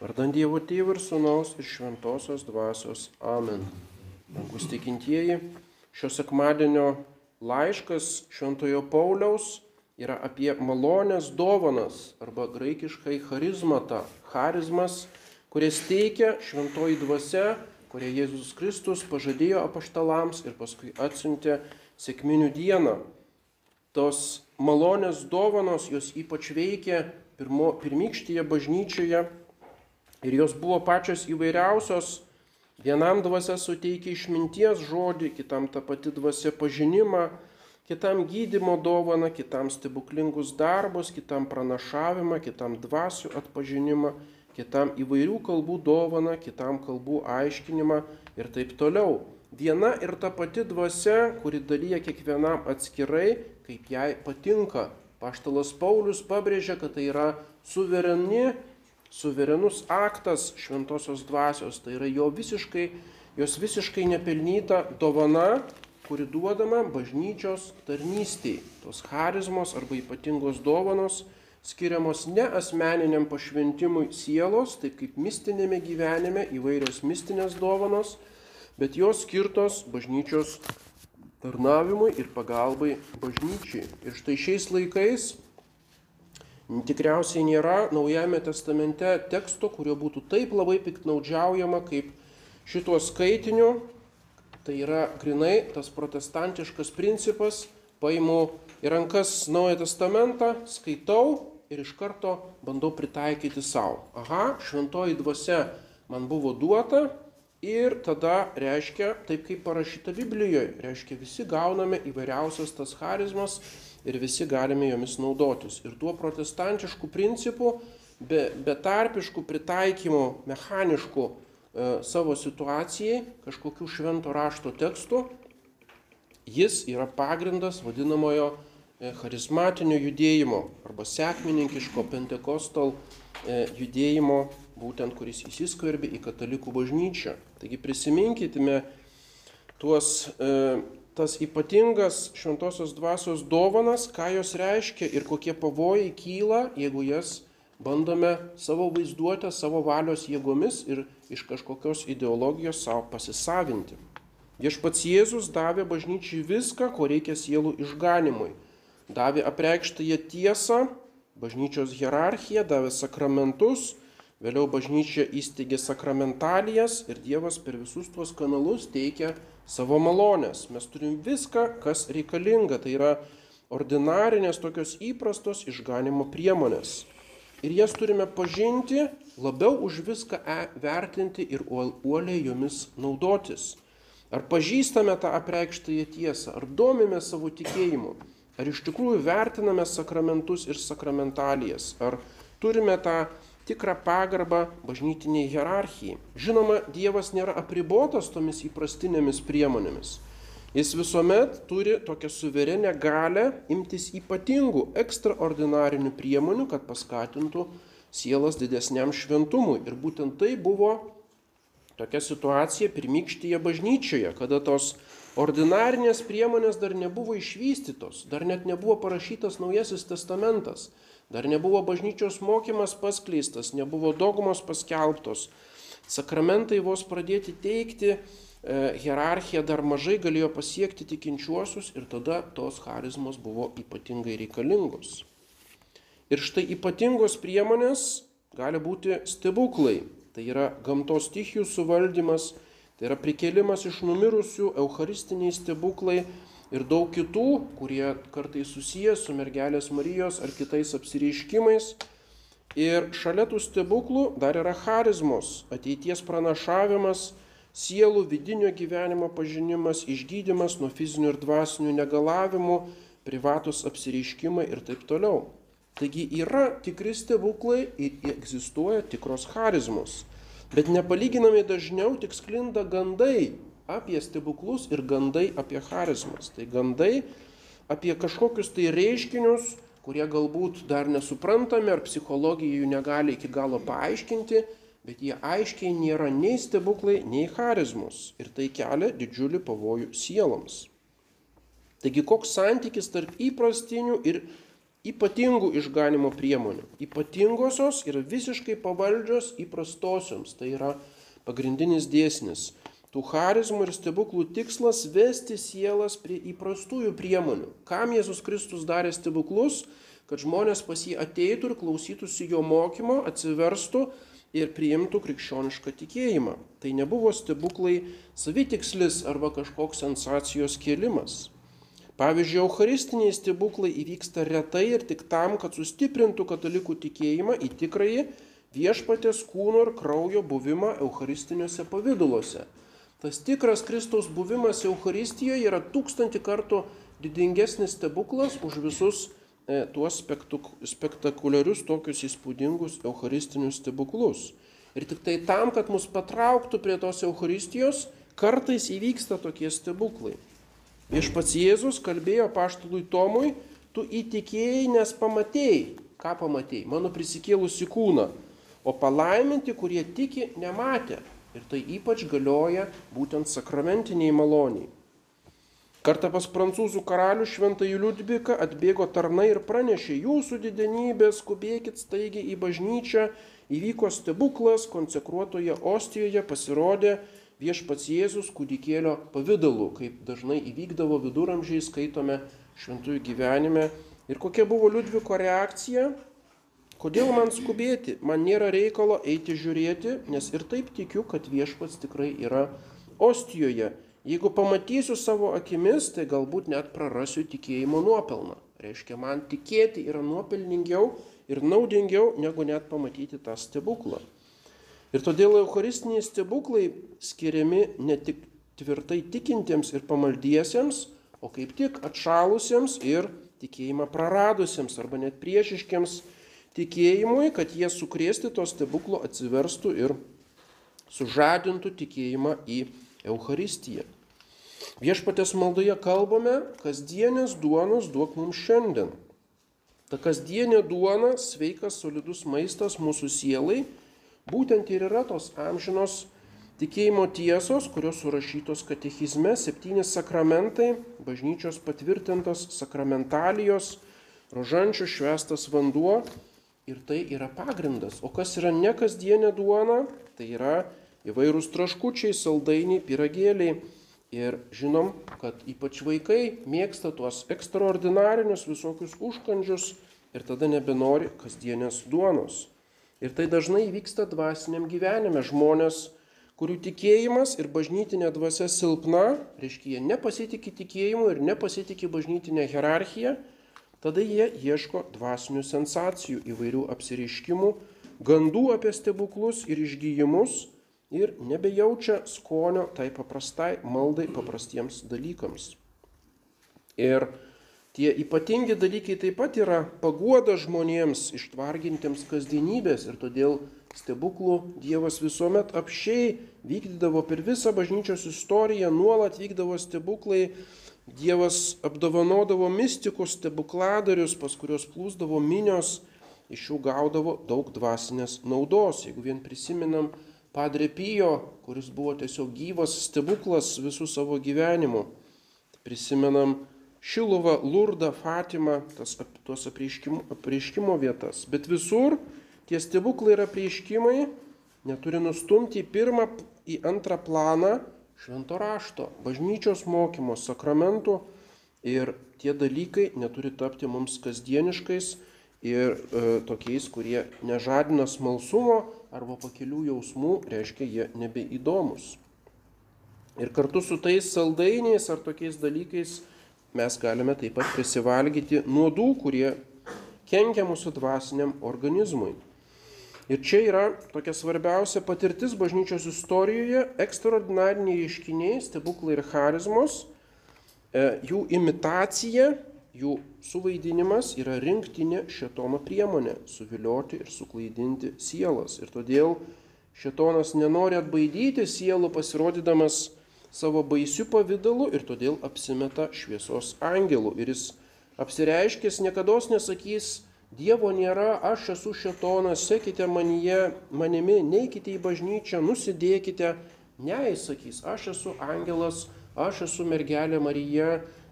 Vardant Dievo Tėvų ir Sūnaus ir Šventosios Dvasios. Amen. Dangus tikintieji, šio sekmadienio laiškas Šventojo Pauliaus yra apie malonės dovanas arba graikiškai charizmatą. Charizmas, kurias teikia Šventoji Dvasia, kurią Jėzus Kristus pažadėjo apaštalams ir paskui atsiuntė sėkminių dieną. Tos malonės dovanos jos ypač veikia pirmo, pirmykštyje bažnyčioje Ir jos buvo pačios įvairiausios. Vienam dvasia suteikia išminties žodį, kitam ta pati dvasia pažinimą, kitam gydimo dovaną, kitam stebuklingus darbus, kitam pranašavimą, kitam dvasių atpažinimą, kitam įvairių kalbų dovaną, kitam kalbų aiškinimą ir taip toliau. Viena ir ta pati dvasia, kuri dalyja kiekvienam atskirai, kaip jai patinka. Paštalas Paulius pabrėžia, kad tai yra suvereni suverenus aktas šventosios dvasios, tai yra jo visiškai, jos visiškai nepelnyta dovana, kuri duodama bažnyčios tarnystėj. Tos charizmos arba ypatingos dovanos skiriamos ne asmeniniam pašventimui sielos, taip kaip mistinėme gyvenime įvairios mistinės dovanos, bet jos skirtos bažnyčios tarnavimui ir pagalbai bažnyčiai. Ir štai šiais laikais Tikriausiai nėra Naujame testamente teksto, kurio būtų taip labai piktnaudžiaujama kaip šituo skaitiniu. Tai yra grinai tas protestantiškas principas, paimu į rankas Naują testamentą, skaitau ir iš karto bandau pritaikyti savo. Aha, šventoji dvasia man buvo duota ir tada reiškia, taip kaip parašyta Biblijoje, reiškia visi gauname įvairiausias tas charizmas ir visi galime jomis naudotis. Ir tuo protestantišku principu, be, betarpiškų pritaikymų, mechaniškų e, savo situacijai, kažkokių švento rašto tekstų, jis yra pagrindas vadinamojo e, charizmatinio judėjimo arba sekmininkiško pentekostal e, judėjimo, būtent kuris įsiskverbė į katalikų bažnyčią. Taigi prisiminkite tuos e, tas ypatingas šventosios dvasios dovanas, ką jos reiškia ir kokie pavojai kyla, jeigu jas bandome savo vaizduotę, savo valios jėgomis ir iš kažkokios ideologijos savo pasisavinti. Viešpats Jėzus davė bažnyčiai viską, ko reikia sielų išganimui. Davė apreikštąją tiesą, bažnyčios hierarchiją, davė sakramentus, vėliau bažnyčia įsteigė sakramentalijas ir Dievas per visus tuos kanalus teikia savo malonės. Mes turim viską, kas reikalinga. Tai yra ordinarinės tokios įprastos išganimo priemonės. Ir jas turime pažinti, labiau už viską e vertinti ir uoliai jomis naudotis. Ar pažįstame tą apreikštąją tiesą, ar domime savo tikėjimu, ar iš tikrųjų vertiname sakramentus ir sakramentalijas, ar turime tą tikrą pagarbą bažnytiniai hierarchijai. Žinoma, Dievas nėra apribotas tomis įprastinėmis priemonėmis. Jis visuomet turi tokią suverenę galę imtis ypatingų, ekstraordinarinių priemonių, kad paskatintų sielas didesniam šventumui. Ir būtent tai buvo tokia situacija pirmykštyje bažnyčioje, kada tos ordinarinės priemonės dar nebuvo išvystytos, dar net nebuvo parašytas Naujasis testamentas. Dar nebuvo bažnyčios mokymas paskleistas, nebuvo dogmos paskelbtos. Sakramentai vos pradėti teikti, e, hierarchija dar mažai galėjo pasiekti tikinčiuosius ir tada tos charizmos buvo ypatingai reikalingos. Ir štai ypatingos priemonės gali būti stebuklai. Tai yra gamtos stichijų suvaldymas, tai yra prikėlimas iš numirusių, eucharistiniai stebuklai, ir daug kitų, kurie kartais susijęs su mergelės Marijos ar kitais apsireiškimais. Ir šalia tų stebuklų dar yra charizmos, ateities pranašavimas, sielų vidinio gyvenimo pažinimas, išgydymas nuo fizinių ir dvasinių negalavimų, privatus apsireiškimai ir taip toliau. Taigi yra tikri stebuklai ir egzistuoja tikros charizmos. Bet nepalyginamai dažniau tik sklinda gandai apie stebuklus ir gandai apie charizmas. Tai gandai apie kažkokius tai reiškinius, kurie galbūt dar nesuprantami ar psichologija jų negali iki galo paaiškinti, bet jie aiškiai nėra nei stebuklai, nei charizmus ir tai kelia didžiulį pavojų sieloms. Taigi koks santykis tarp įprastinių ir ypatingų išganimo priemonių. Ypatingosios yra visiškai pavaldžios įprastosioms. Tai yra pagrindinis dėsnis. Tų charizmų ir stebuklų tikslas - vesti sielas prie įprastųjų priemonių. Kam Jėzus Kristus darė stebuklus? Kad žmonės pas jį ateitų ir klausytųsi jo mokymo, atsiverstų ir priimtų krikščionišką tikėjimą. Tai nebuvo stebuklai savitikslis arba kažkoks sensacijos kėlimas. Pavyzdžiui, eucharistiniai stebuklai įvyksta retai ir tik tam, kad sustiprintų katalikų tikėjimą į tikrąjį viešpatės kūno ir kraujo buvimą eucharistiniuose pavydaluose. Tas tikras Kristaus buvimas Eucharistijoje yra tūkstantį kartų didingesnis stebuklas už visus e, tuos spektakuliarius, tokius įspūdingus Eucharistinius stebuklus. Ir tik tai tam, kad mus patrauktų prie tos Eucharistijos, kartais įvyksta tokie stebuklai. Viešpats Jėzus kalbėjo paštului Tomui, tu įtikėjai, nes pamatėjai. Ką pamatėjai? Mano prisikėlusi kūną. O palaiminti, kurie tiki, nematė. Ir tai ypač galioja būtent sakramentiniai maloniai. Kartą pas prancūzų karalių šventąjį Liudviką atbėgo tarnai ir pranešė, jūsų didenybė, skubėkit staigiai į bažnyčią, įvyko stebuklas, konsekruotoje Ostijoje pasirodė viešpats Jėzus kūdikėlio pavydalu, kaip dažnai įvykdavo viduramžiai, skaitome šventųjų gyvenime. Ir kokia buvo Liudviko reakcija? Kodėl man skubėti? Man nėra reikalo eiti žiūrėti, nes ir taip tikiu, kad viešpats tikrai yra Ostijoje. Jeigu pamatysiu savo akimis, tai galbūt net prarasiu tikėjimo nuopelną. Reiškia, man tikėti yra nuopelningiau ir naudingiau, negu net pamatyti tą stebuklą. Ir todėl eucharistiniai stebuklai skiriami ne tik tvirtai tikintiems ir pamaldiesiems, o kaip tik atšalusiems ir tikėjimą praradusiems arba net priešiškiams tikėjimui, kad jie sukrėsti to stebuklo atsiverstų ir sužadintų tikėjimą į Euharistiją. Viešpatės maldoje kalbame, kasdienės duonos duok mums šiandien. Ta kasdienė duona, sveikas, solidus maistas mūsų sielai, būtent ir yra tos amžinos tikėjimo tiesos, kurios surašytos katechizme, septyni sakramentai, bažnyčios patvirtintos sakramentalijos, rožančių švestas vanduo, Ir tai yra pagrindas. O kas yra ne kasdienė duona, tai yra įvairūs traškučiai, saldainiai, piragėliai. Ir žinom, kad ypač vaikai mėgsta tuos ekstraordinarinius visokius užkandžius ir tada nebenori kasdienės duonos. Ir tai dažnai vyksta dvasiniam gyvenime. Žmonės, kurių tikėjimas ir bažnytinė dvasia silpna, reiškia, jie nepasitikė tikėjimu ir nepasitikė bažnytinė hierarchija, Tada jie ieško dvasinių sensacijų, įvairių apsireiškimų, gandų apie stebuklus ir išgyjimus ir nebejaučia skonio tai paprastai maldai, paprastiems dalykams. Ir tie ypatingi dalykai taip pat yra paguoda žmonėms ištvargintiems kasdienybės ir todėl stebuklų Dievas visuomet apšiai vykdydavo per visą bažnyčios istoriją, nuolat vykdavo stebuklai Dievas apdovanodavo mystikus stebukladarius, pas kuriuos plūsdavo minios, iš jų gaudavo daug dvasinės naudos. Jeigu vien prisiminam Padre Pijo, kuris buvo tiesiog gyvas stebuklas visų savo gyvenimu, prisimenam Šiluvą, Lurdą, Fatimą, tas, tuos apreiškimo, apreiškimo vietas. Bet visur tie stebuklai ir apreiškimai neturi nustumti į pirmą, į antrą planą švento rašto, bažnyčios mokymo, sakramentų ir tie dalykai neturi tapti mums kasdieniškais ir e, tokiais, kurie nežadina smalsumo arba pakelių jausmų, reiškia jie nebeįdomus. Ir kartu su tais saldainiais ar tokiais dalykais mes galime taip pat prisivalgyti nuodų, kurie kenkia mūsų dvasiniam organizmui. Ir čia yra tokia svarbiausia patirtis bažnyčios istorijoje - ekstraordinariniai reiškiniai, stebuklai ir charizmos, e, jų imitacija, jų suvaidinimas yra rinktinė šetono priemonė - suvilioti ir suklaidinti sielas. Ir todėl šetonas nenori atbaidyti sielų pasirodydamas savo baisių pavydalų ir todėl apsimeta šviesos angelų. Ir jis apsireiškęs niekada nesakys, Dievo nėra, aš esu šetonas, sekite manyje, manimi, neikite į bažnyčią, nusidėkite. Ne, jis sakys, aš esu angelas, aš esu mergelė Marija,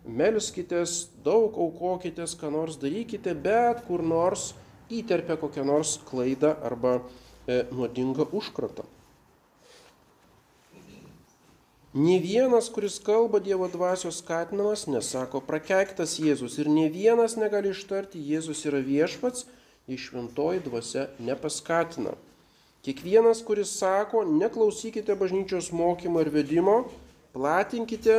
melskitės, daug aukokitės, ką nors darykite, bet kur nors įterpia kokią nors klaidą arba e, nuodingą užkratą. Ne vienas, kuris kalba Dievo dvasios skatinamas, nesako prakeiktas Jėzus ir ne vienas negali ištarti Jėzus yra viešpats, jei šventoji dvasia nepaskatina. Kiekvienas, kuris sako, neklausykite bažnyčios mokymo ir vedimo, platinkite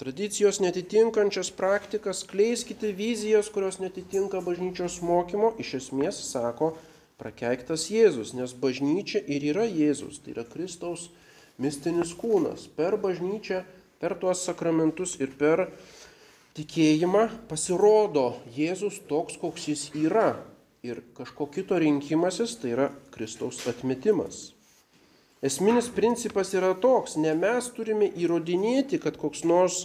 tradicijos netitinkančias praktikas, kleiskite vizijas, kurios netitinka bažnyčios mokymo, iš esmės sako prakeiktas Jėzus, nes bažnyčia ir yra Jėzus, tai yra Kristaus mistinis kūnas. Per bažnyčią, per tuos sakramentus ir per tikėjimą pasirodo Jėzus toks, koks jis yra. Ir kažko kito rinkimasis tai yra Kristaus atmetimas. Esminis principas yra toks, ne mes turime įrodinėti, kad koks nors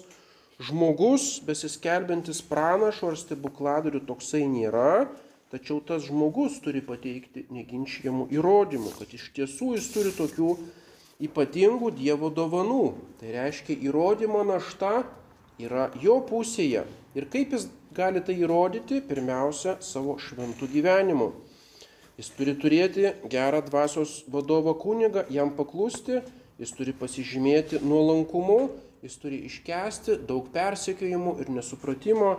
žmogus, besiskelbintis pranašo ar stebukladariu toksai nėra, tačiau tas žmogus turi pateikti neginčiamų įrodymų, kad iš tiesų jis turi tokių ypatingų Dievo dovanų. Tai reiškia, įrodymo našta yra jo pusėje. Ir kaip jis gali tai įrodyti? Pirmiausia, savo šventų gyvenimu. Jis turi turėti gerą dvasios vadovo kunigą, jam paklusti, jis turi pasižymėti nuolankumu, jis turi iškesti daug persekiojimų ir nesupratimo.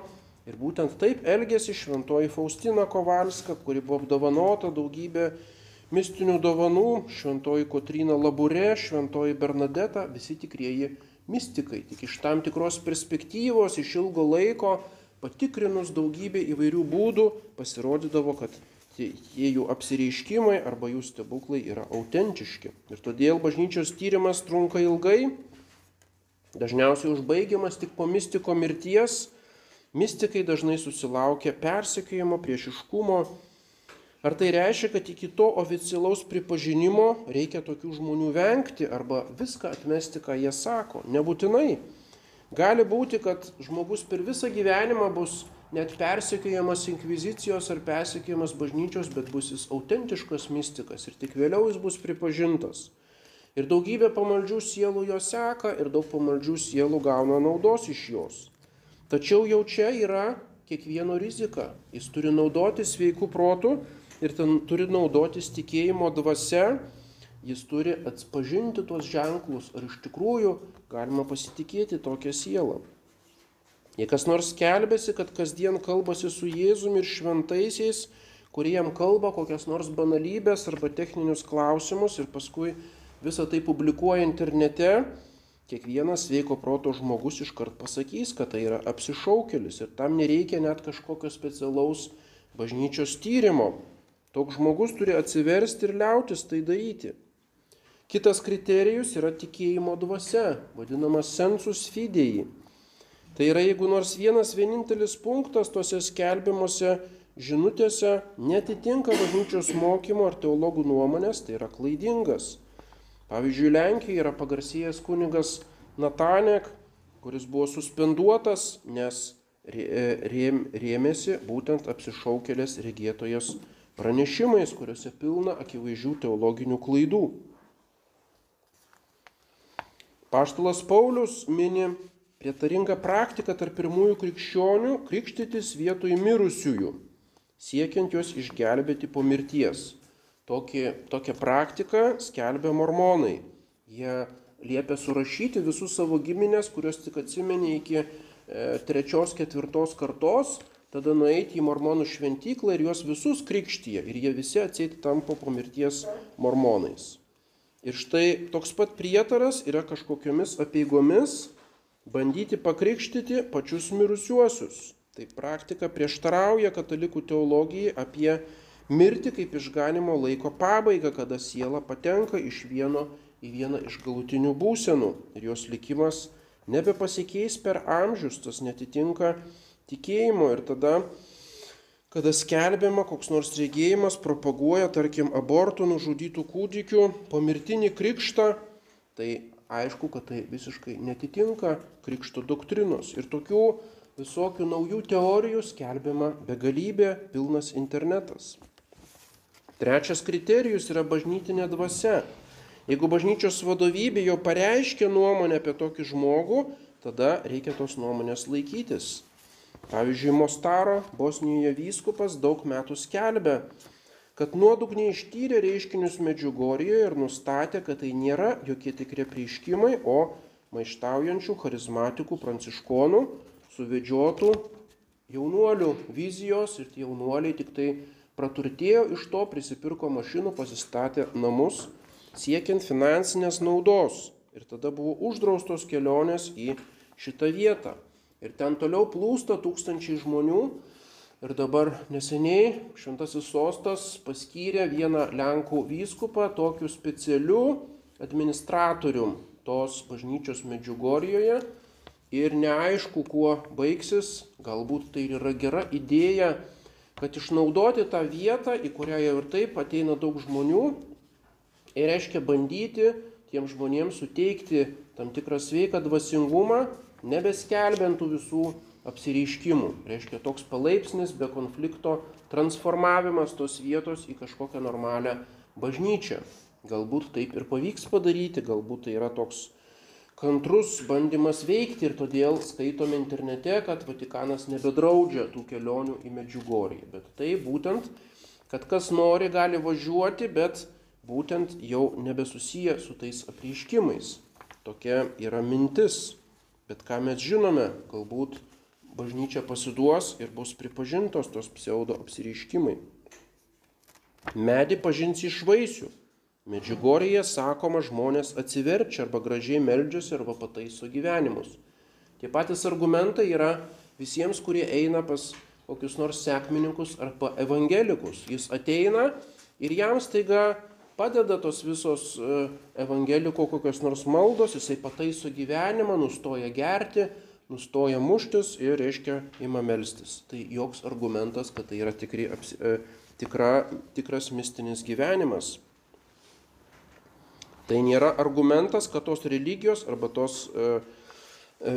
Ir būtent taip elgėsi šventoji Faustina Kovalska, kuri buvo apdovanota daugybė mistinių dovanų, šventoji Kotryna Labure, šventoji Bernadeta, visi tikrieji mystikai. Tik iš tam tikros perspektyvos, iš ilgo laiko, patikrinus daugybę įvairių būdų, pasirodydavo, kad tie jų apsireiškimai arba jų stebuklai yra autentiški. Ir todėl bažnyčios tyrimas trunka ilgai, dažniausiai užbaigiamas tik po mistiko mirties. Mystikai dažnai susilaukia persekiojimo, priešiškumo, Ar tai reiškia, kad iki to oficialaus pripažinimo reikia tokių žmonių vengti arba viską atmesti, ką jie sako? Nebūtinai. Gali būti, kad žmogus per visą gyvenimą bus net persekiojamas inkvizicijos ar persekiojamas bažnyčios, bet bus jis autentiškas mystikas ir tik vėliau jis bus pripažintas. Ir daugybė pamaldžių sielų jo seka ir daug pamaldžių sielų gauna naudos iš jos. Tačiau jau čia yra kiekvieno rizika. Jis turi naudoti sveikų protų ir ten turi naudotis tikėjimo dvasia, jis turi atpažinti tuos ženklus, ar iš tikrųjų galima pasitikėti tokią sielą. Jei kas nors kelbėsi, kad kasdien kalbasi su Jėzumi ir šventaisiais, kurie jam kalba kokias nors banalybės arba techninius klausimus ir paskui visą tai publikuoja internete, kiekvienas sveiko proto žmogus iškart pasakys, kad tai yra apsišaukėlis ir tam nereikia net kažkokio specialaus bažnyčios tyrimo. Toks žmogus turi atsiversti ir liautis tai daryti. Kitas kriterijus yra tikėjimo dvasia, vadinamas sensus fidei. Tai yra, jeigu nors vienas vienintelis punktas tose skelbimuose žinutėse netitinka bažnyčios mokymo ar teologų nuomonės, tai yra klaidingas. Pavyzdžiui, Lenkijoje yra pagarsėjęs kunigas Natanek, kuris buvo suspenduotas, nes rėmėsi būtent apsišaukėlės regėtojas pranešimais, kuriuose pilna akivaizdžių teologinių klaidų. Paštalas Paulius mini prietaringą praktiką tarp pirmųjų krikščionių krikštytis vietoj mirusiųjų, siekiant juos išgelbėti po mirties. Tokį, tokią praktiką skelbia mormonai. Jie liepia surašyti visus savo giminės, kurios tik atsimenė iki e, trečios, ketvirtos kartos tada nueiti į mormonų šventyklą ir juos visus krikštyje ir jie visi atsėti tampa po mirties mormonais. Ir štai toks pat prietaras yra kažkokiomis apieigomis bandyti pakrikštyti pačius mirusiuosius. Tai praktika prieštarauja katalikų teologijai apie mirtį kaip išganimo laiko pabaigą, kada siela patenka iš vieno į vieną iš galutinių būsenų ir jos likimas nebepasikeis per amžius, tas netitinka tikėjimo ir tada, kada skelbiama koks nors regėjimas, propaguoja, tarkim, abortų nužudytų kūdikių, pomirtinį krikštą, tai aišku, kad tai visiškai netitinka krikšto doktrinos. Ir tokių visokių naujų teorijų skelbiama begalybė, pilnas internetas. Trečias kriterijus yra bažnytinė dvasia. Jeigu bažnyčios vadovybė jau pareiškia nuomonę apie tokį žmogų, tada reikia tos nuomonės laikytis. Pavyzdžiui, Mostaro Bosnijoje vyskupas daug metų skelbė, kad nuodugniai ištyrė reiškinius Medžiugorijoje ir nustatė, kad tai nėra jokie tikri prieškimai, o maištaujančių charizmatikų pranciškonų suvedžiotų jaunuolių vizijos ir tie jaunuoliai tik tai praturtėjo iš to, prisipirko mašinų, pasistatė namus, siekiant finansinės naudos. Ir tada buvo uždraustos kelionės į šitą vietą. Ir ten toliau plūsta tūkstančiai žmonių. Ir dabar neseniai Šventasis sostas paskyrė vieną Lenkų vyskupą tokiu specialiu administratorium tos bažnyčios Medžiugorijoje. Ir neaišku, kuo baigsis, galbūt tai yra gera idėja, kad išnaudoti tą vietą, į kurią jau ir taip ateina daug žmonių, ir reiškia bandyti tiem žmonėms suteikti tam tikrą sveiką dvasingumą, nebeskelbintų visų apsireiškimų. Reiškia toks palaipsnis be konflikto transformavimas tos vietos į kažkokią normalią bažnyčią. Galbūt taip ir pavyks padaryti, galbūt tai yra toks kantrus bandymas veikti ir todėl skaitome internete, kad Vatikanas nebedraudžia tų kelionių į Medžiugorį. Bet tai būtent, kad kas nori gali važiuoti, bet būtent jau nebesusiję su tais apreiškimais. Tokia yra mintis. Bet ką mes žinome, galbūt bažnyčia pasiduos ir bus pripažintos tos pseudo apsireiškimai. Medį pažins iš vaisių. Medžiugorėje sakoma, žmonės atsiverčia arba gražiai meldžiasi arba pataiso gyvenimus. Tie patys argumentai yra visiems, kurie eina pas kokius nors sekmininkus arba evangelikus. Jis ateina ir jam staiga padeda tos visos e, evangeliko kokios nors maldos, jisai pataiso gyvenimą, nustoja gerti, nustoja muštis ir, reiškia, ima melstis. Tai joks argumentas, kad tai yra tikri, e, tikra, tikras mistinis gyvenimas. Tai nėra argumentas, kad tos religijos arba tos e,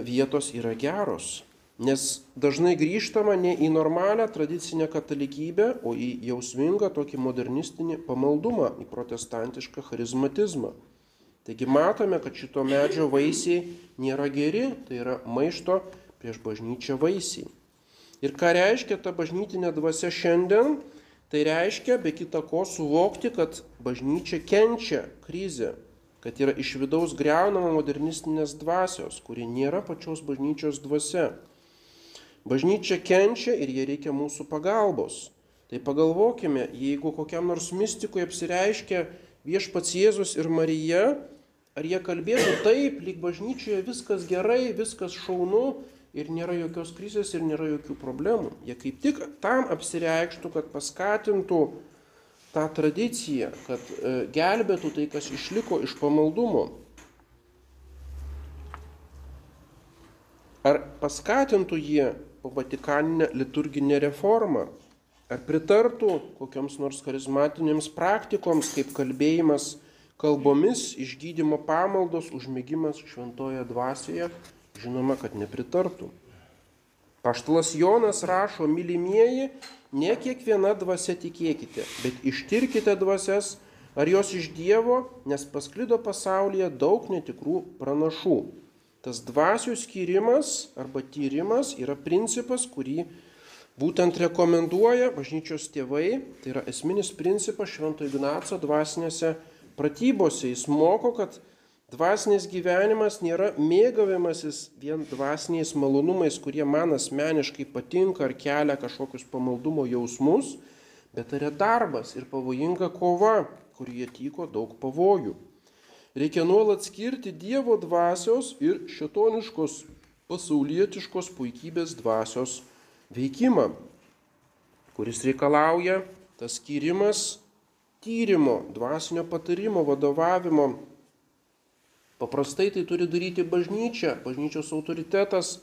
vietos yra geros. Nes dažnai grįžtama ne į normalią tradicinę katalikybę, o į jausmingą tokį modernistinį pamaldumą, į protestantišką charizmatizmą. Taigi matome, kad šito medžio vaisiai nėra geri, tai yra maišto prieš bažnyčią vaisiai. Ir ką reiškia ta bažnytinė dvasia šiandien? Tai reiškia be kita ko suvokti, kad bažnyčia kenčia krizę, kad yra iš vidaus greunama modernistinės dvasios, kuri nėra pačios bažnyčios dvasia. Bažnyčia kenčia ir jie reikia mūsų pagalbos. Tai pagalvokime, jeigu kokiam nors mystikui apsireiškia viešpats Jėzus ir Marija, ar jie kalbėtų taip, lyg bažnyčioje viskas gerai, viskas šaunu ir nėra jokios krizės ir nėra jokių problemų. Jie kaip tik tam apsireikštų, kad paskatintų tą tradiciją, kad e, gelbėtų tai, kas išliko iš pamaldumo. Ar paskatintų jie Vatikaninę liturginę reformą? Ar pritartų kokiams nors charizmatinėms praktikoms, kaip kalbėjimas kalbomis, išgydymo pamaldos, užmėgimas šventoje dvasioje? Žinoma, kad nepritartų. Paštalas Jonas rašo, mylimieji, ne kiekviena dvasia tikėkite, bet ištirkite dvasias, ar jos iš Dievo, nes pasklido pasaulyje daug netikrų pranašų. Tas dvasių skyrimas arba tyrimas yra principas, kurį būtent rekomenduoja bažnyčios tėvai, tai yra esminis principas Švento Ignaco dvasinėse pratybose. Jis moko, kad dvasinis gyvenimas nėra mėgavimasis vien dvasiniais malonumais, kurie man asmeniškai patinka ar kelia kažkokius pamaldumo jausmus, bet tai yra darbas ir pavojinga kova, kurie tyko daug pavojų. Reikia nuolat skirti Dievo dvasios ir šetoniškos pasaulietiškos puikybės dvasios veikimą, kuris reikalauja tas skyrimas tyrimo, dvasinio patarimo, vadovavimo. Paprastai tai turi daryti bažnyčia, bažnyčios autoritetas.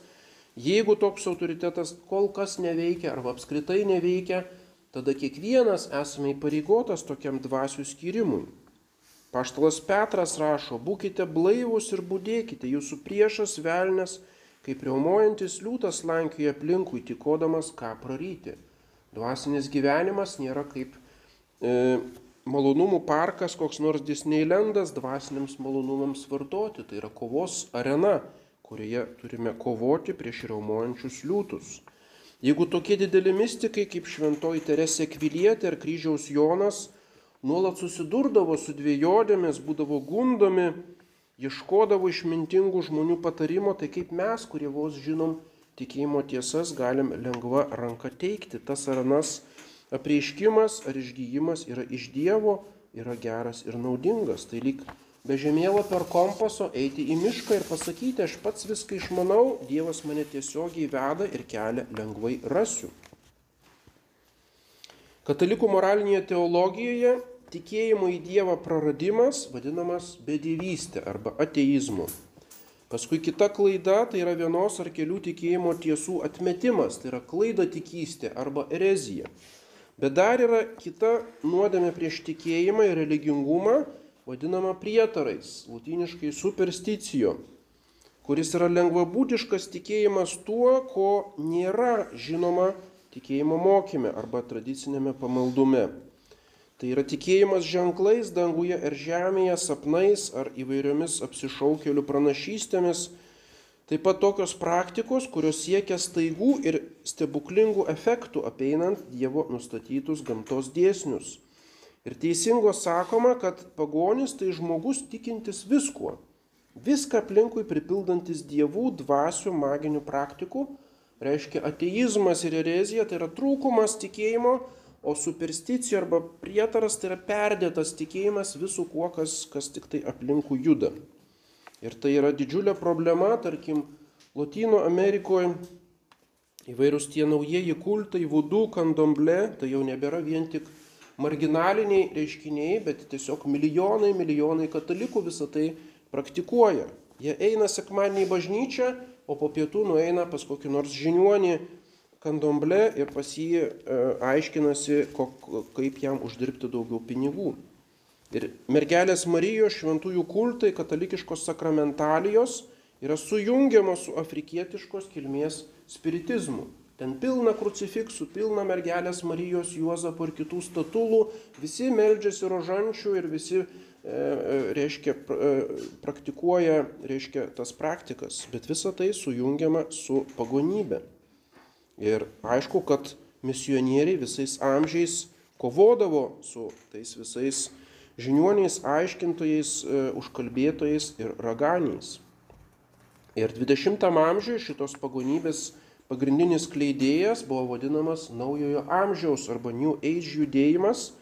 Jeigu toks autoritetas kol kas neveikia arba apskritai neveikia, tada kiekvienas esame įpareigotas tokiam dvasių skyrimui. Paštalas Petras rašo, būkite blaivus ir būdėkite, jūsų priešas velnės, kaip riaumojantis liūtas lankioja aplinkui, tikodamas ką praryti. Dvasinis gyvenimas nėra kaip e, malonumų parkas, koks nors Disneylandas dvasiniams malonumams vartoti. Tai yra kovos arena, kurioje turime kovoti prieš reumojančius liūtus. Jeigu tokie dideli mystikai kaip Šventoji Teresė Kvilietė ar Kryžiaus Jonas nuolat susidurdavo su dviejodėmis, būdavo gundomi, ieškodavo išmintingų žmonių patarimo, tai kaip mes, kurie vos žinom tikėjimo tiesas, galim lengva ranka teikti. Tas ar anas apreiškimas ar išgyjimas yra iš Dievo, yra geras ir naudingas. Tai lyg be žemėlapio ar kompaso eiti į mišką ir pasakyti, aš pats viską išmanau, Dievas mane tiesiogiai veda ir kelią lengvai rasiu. Katalikų moralinėje teologijoje tikėjimo į Dievą praradimas vadinamas bedėvystė arba ateizmu. Paskui kita klaida tai yra vienos ar kelių tikėjimo tiesų atmetimas, tai yra klaida tikystė arba erezija. Bet dar yra kita nuodėmė prieš tikėjimą ir religingumą, vadinama prietarais, latiniškai supersticijo, kuris yra lengvabūdiškas tikėjimas tuo, ko nėra žinoma tikėjimo mokyme arba tradicinėme pamaldume. Tai yra tikėjimas ženklais danguje ir žemėje, sapnais ar įvairiomis apsišaukėlių pranašystėmis. Taip pat tokios praktikos, kurios siekia staigų ir stebuklingų efektų apeinant Dievo nustatytus gamtos dėsnius. Ir teisingo sakoma, kad pagonis tai žmogus tikintis viskuo. Viską aplinkui pripildantis dievų, dvasių, maginių praktikų. Reiškia ateizmas ir erezija, tai yra trūkumas tikėjimo o supersticija arba prietaras tai yra perdėtas tikėjimas visų kuo, kas, kas tik tai aplinkų juda. Ir tai yra didžiulė problema, tarkim, Latino Amerikoje įvairūs tie naujieji kultai, vudu, kandomble, tai jau nebėra vien tik marginaliniai reiškiniai, bet tiesiog milijonai, milijonai katalikų visą tai praktikuoja. Jie eina sekmadienį į bažnyčią, o po pietų nueina pas kokį nors žiniuonį kandomble ir pas jį e, aiškinasi, kaip jam uždirbti daugiau pinigų. Ir mergelės Marijos šventųjų kultai, katalikiškos sakramentalijos yra sujungiamos su afrikietiškos kilmės spiritizmu. Ten pilna krucifiksų, pilna mergelės Marijos, Juozapo ir kitų statulų, visi meldžiasi rožančių ir visi, e, e, reiškia, praktikuoja, reiškia, tas praktikas, bet visa tai sujungiama su pagonybė. Ir aišku, kad misionieriai visais amžiais kovodavo su tais visais žiniuoniais, aiškintojais, e, užkalbėtojais ir raganiais. Ir 20-am amžiuje šitos pagonybės pagrindinis kleidėjas buvo vadinamas naujojo amžiaus arba New Age judėjimas,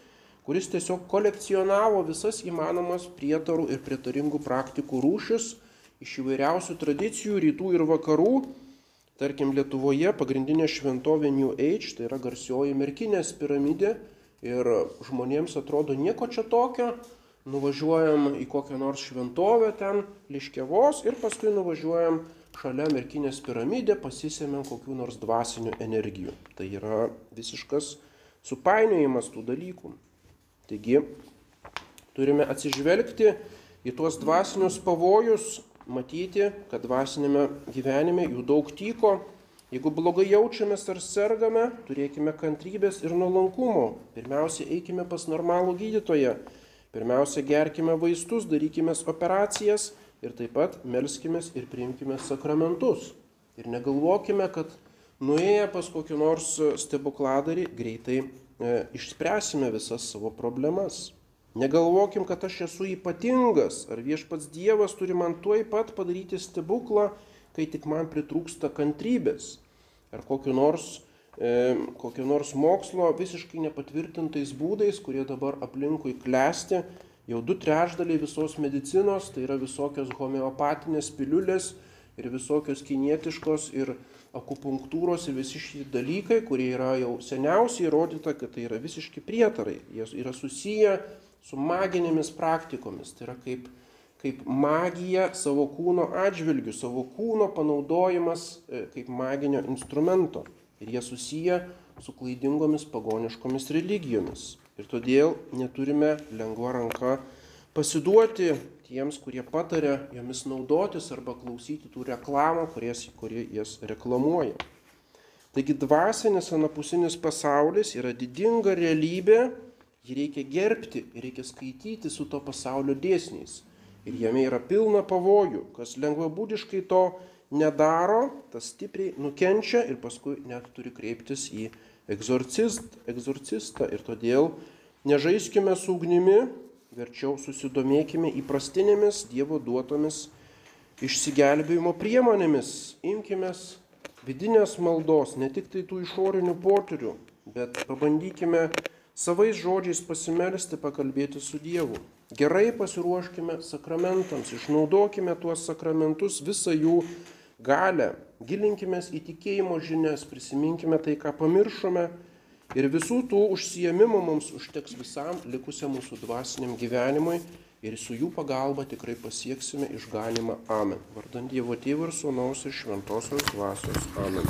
kuris tiesiog kolekcionavo visas įmanomas prietarų ir pritaringų praktikų rūšis iš įvairiausių tradicijų rytų ir vakarų Tarkim, Lietuvoje pagrindinė šventovė New Age, tai yra garsioji merkinės piramidė ir žmonėms atrodo nieko čia tokio, nuvažiuojam į kokią nors šventovę ten, liškiavos ir paskui nuvažiuojam šalia merkinės piramidė, pasisėmėm kokių nors dvasinių energijų. Tai yra visiškas supainiojimas tų dalykų. Taigi, turime atsižvelgti į tuos dvasinius pavojus, matyti, kad dvasinėme gyvenime jų daug tyko. Jeigu blogai jaučiamės ar sergame, turėkime kantrybės ir nuolankumo. Pirmiausia, eikime pas normalų gydytoją. Pirmiausia, gerkime vaistus, darykime operacijas ir taip pat melskime ir priimkime sakramentus. Ir negalvokime, kad nuėję pas kokį nors stebukladarį greitai e, išspręsime visas savo problemas. Negalvokim, kad aš esu ypatingas, ar viešpats Dievas turi man tuoj pat padaryti stebuklą, kai tik man pritrūksta kantrybės, ar kokiu nors, e, kokiu nors mokslo visiškai nepatvirtintais būdais, kurie dabar aplinkui klesti, jau du trešdaliai visos medicinos, tai yra visokios homeopatinės piliulės ir visokios kinietiškos ir akupunktūros ir visi šitie dalykai, kurie yra jau seniausiai įrodyta, kad tai yra visiški prietarai, jie yra susiję su maginėmis praktikomis. Tai yra kaip, kaip magija savo kūno atžvilgių, savo kūno panaudojimas e, kaip maginio instrumento. Ir jie susiję su klaidingomis pagoniškomis religijomis. Ir todėl neturime lengva ranka pasiduoti tiems, kurie patarė jomis naudotis arba klausyti tų reklamų, kuries, kurie jas reklamuoja. Taigi dvasinis anapusinis pasaulis yra didinga realybė, Jį reikia gerbti reikia skaityti su to pasaulio dėsniais. Ir jame yra pilna pavojų, kas lengvabūdiškai to nedaro, tas stipriai nukenčia ir paskui net turi kreiptis į egzorcist, egzorcistą. Ir todėl nežaiskime su ugnimi, verčiau susidomėkime įprastinėmis Dievo duotomis išsigelbėjimo priemonėmis. Imkime vidinės maldos, ne tik tai tų išorinių potyrių, bet pabandykime savais žodžiais pasimelsti, pakalbėti su Dievu. Gerai pasiruoškime sakramentams, išnaudokime tuos sakramentus, visą jų galę, gilinkime į tikėjimo žinias, prisiminkime tai, ką pamiršome ir visų tų užsiemimų mums užteks visam likusiam mūsų dvasiniam gyvenimui ir su jų pagalba tikrai pasieksime išganimą. Amen. Vardant Dievo Tėvų ir Sūnaus ir Šventosios Dvasios. Amen.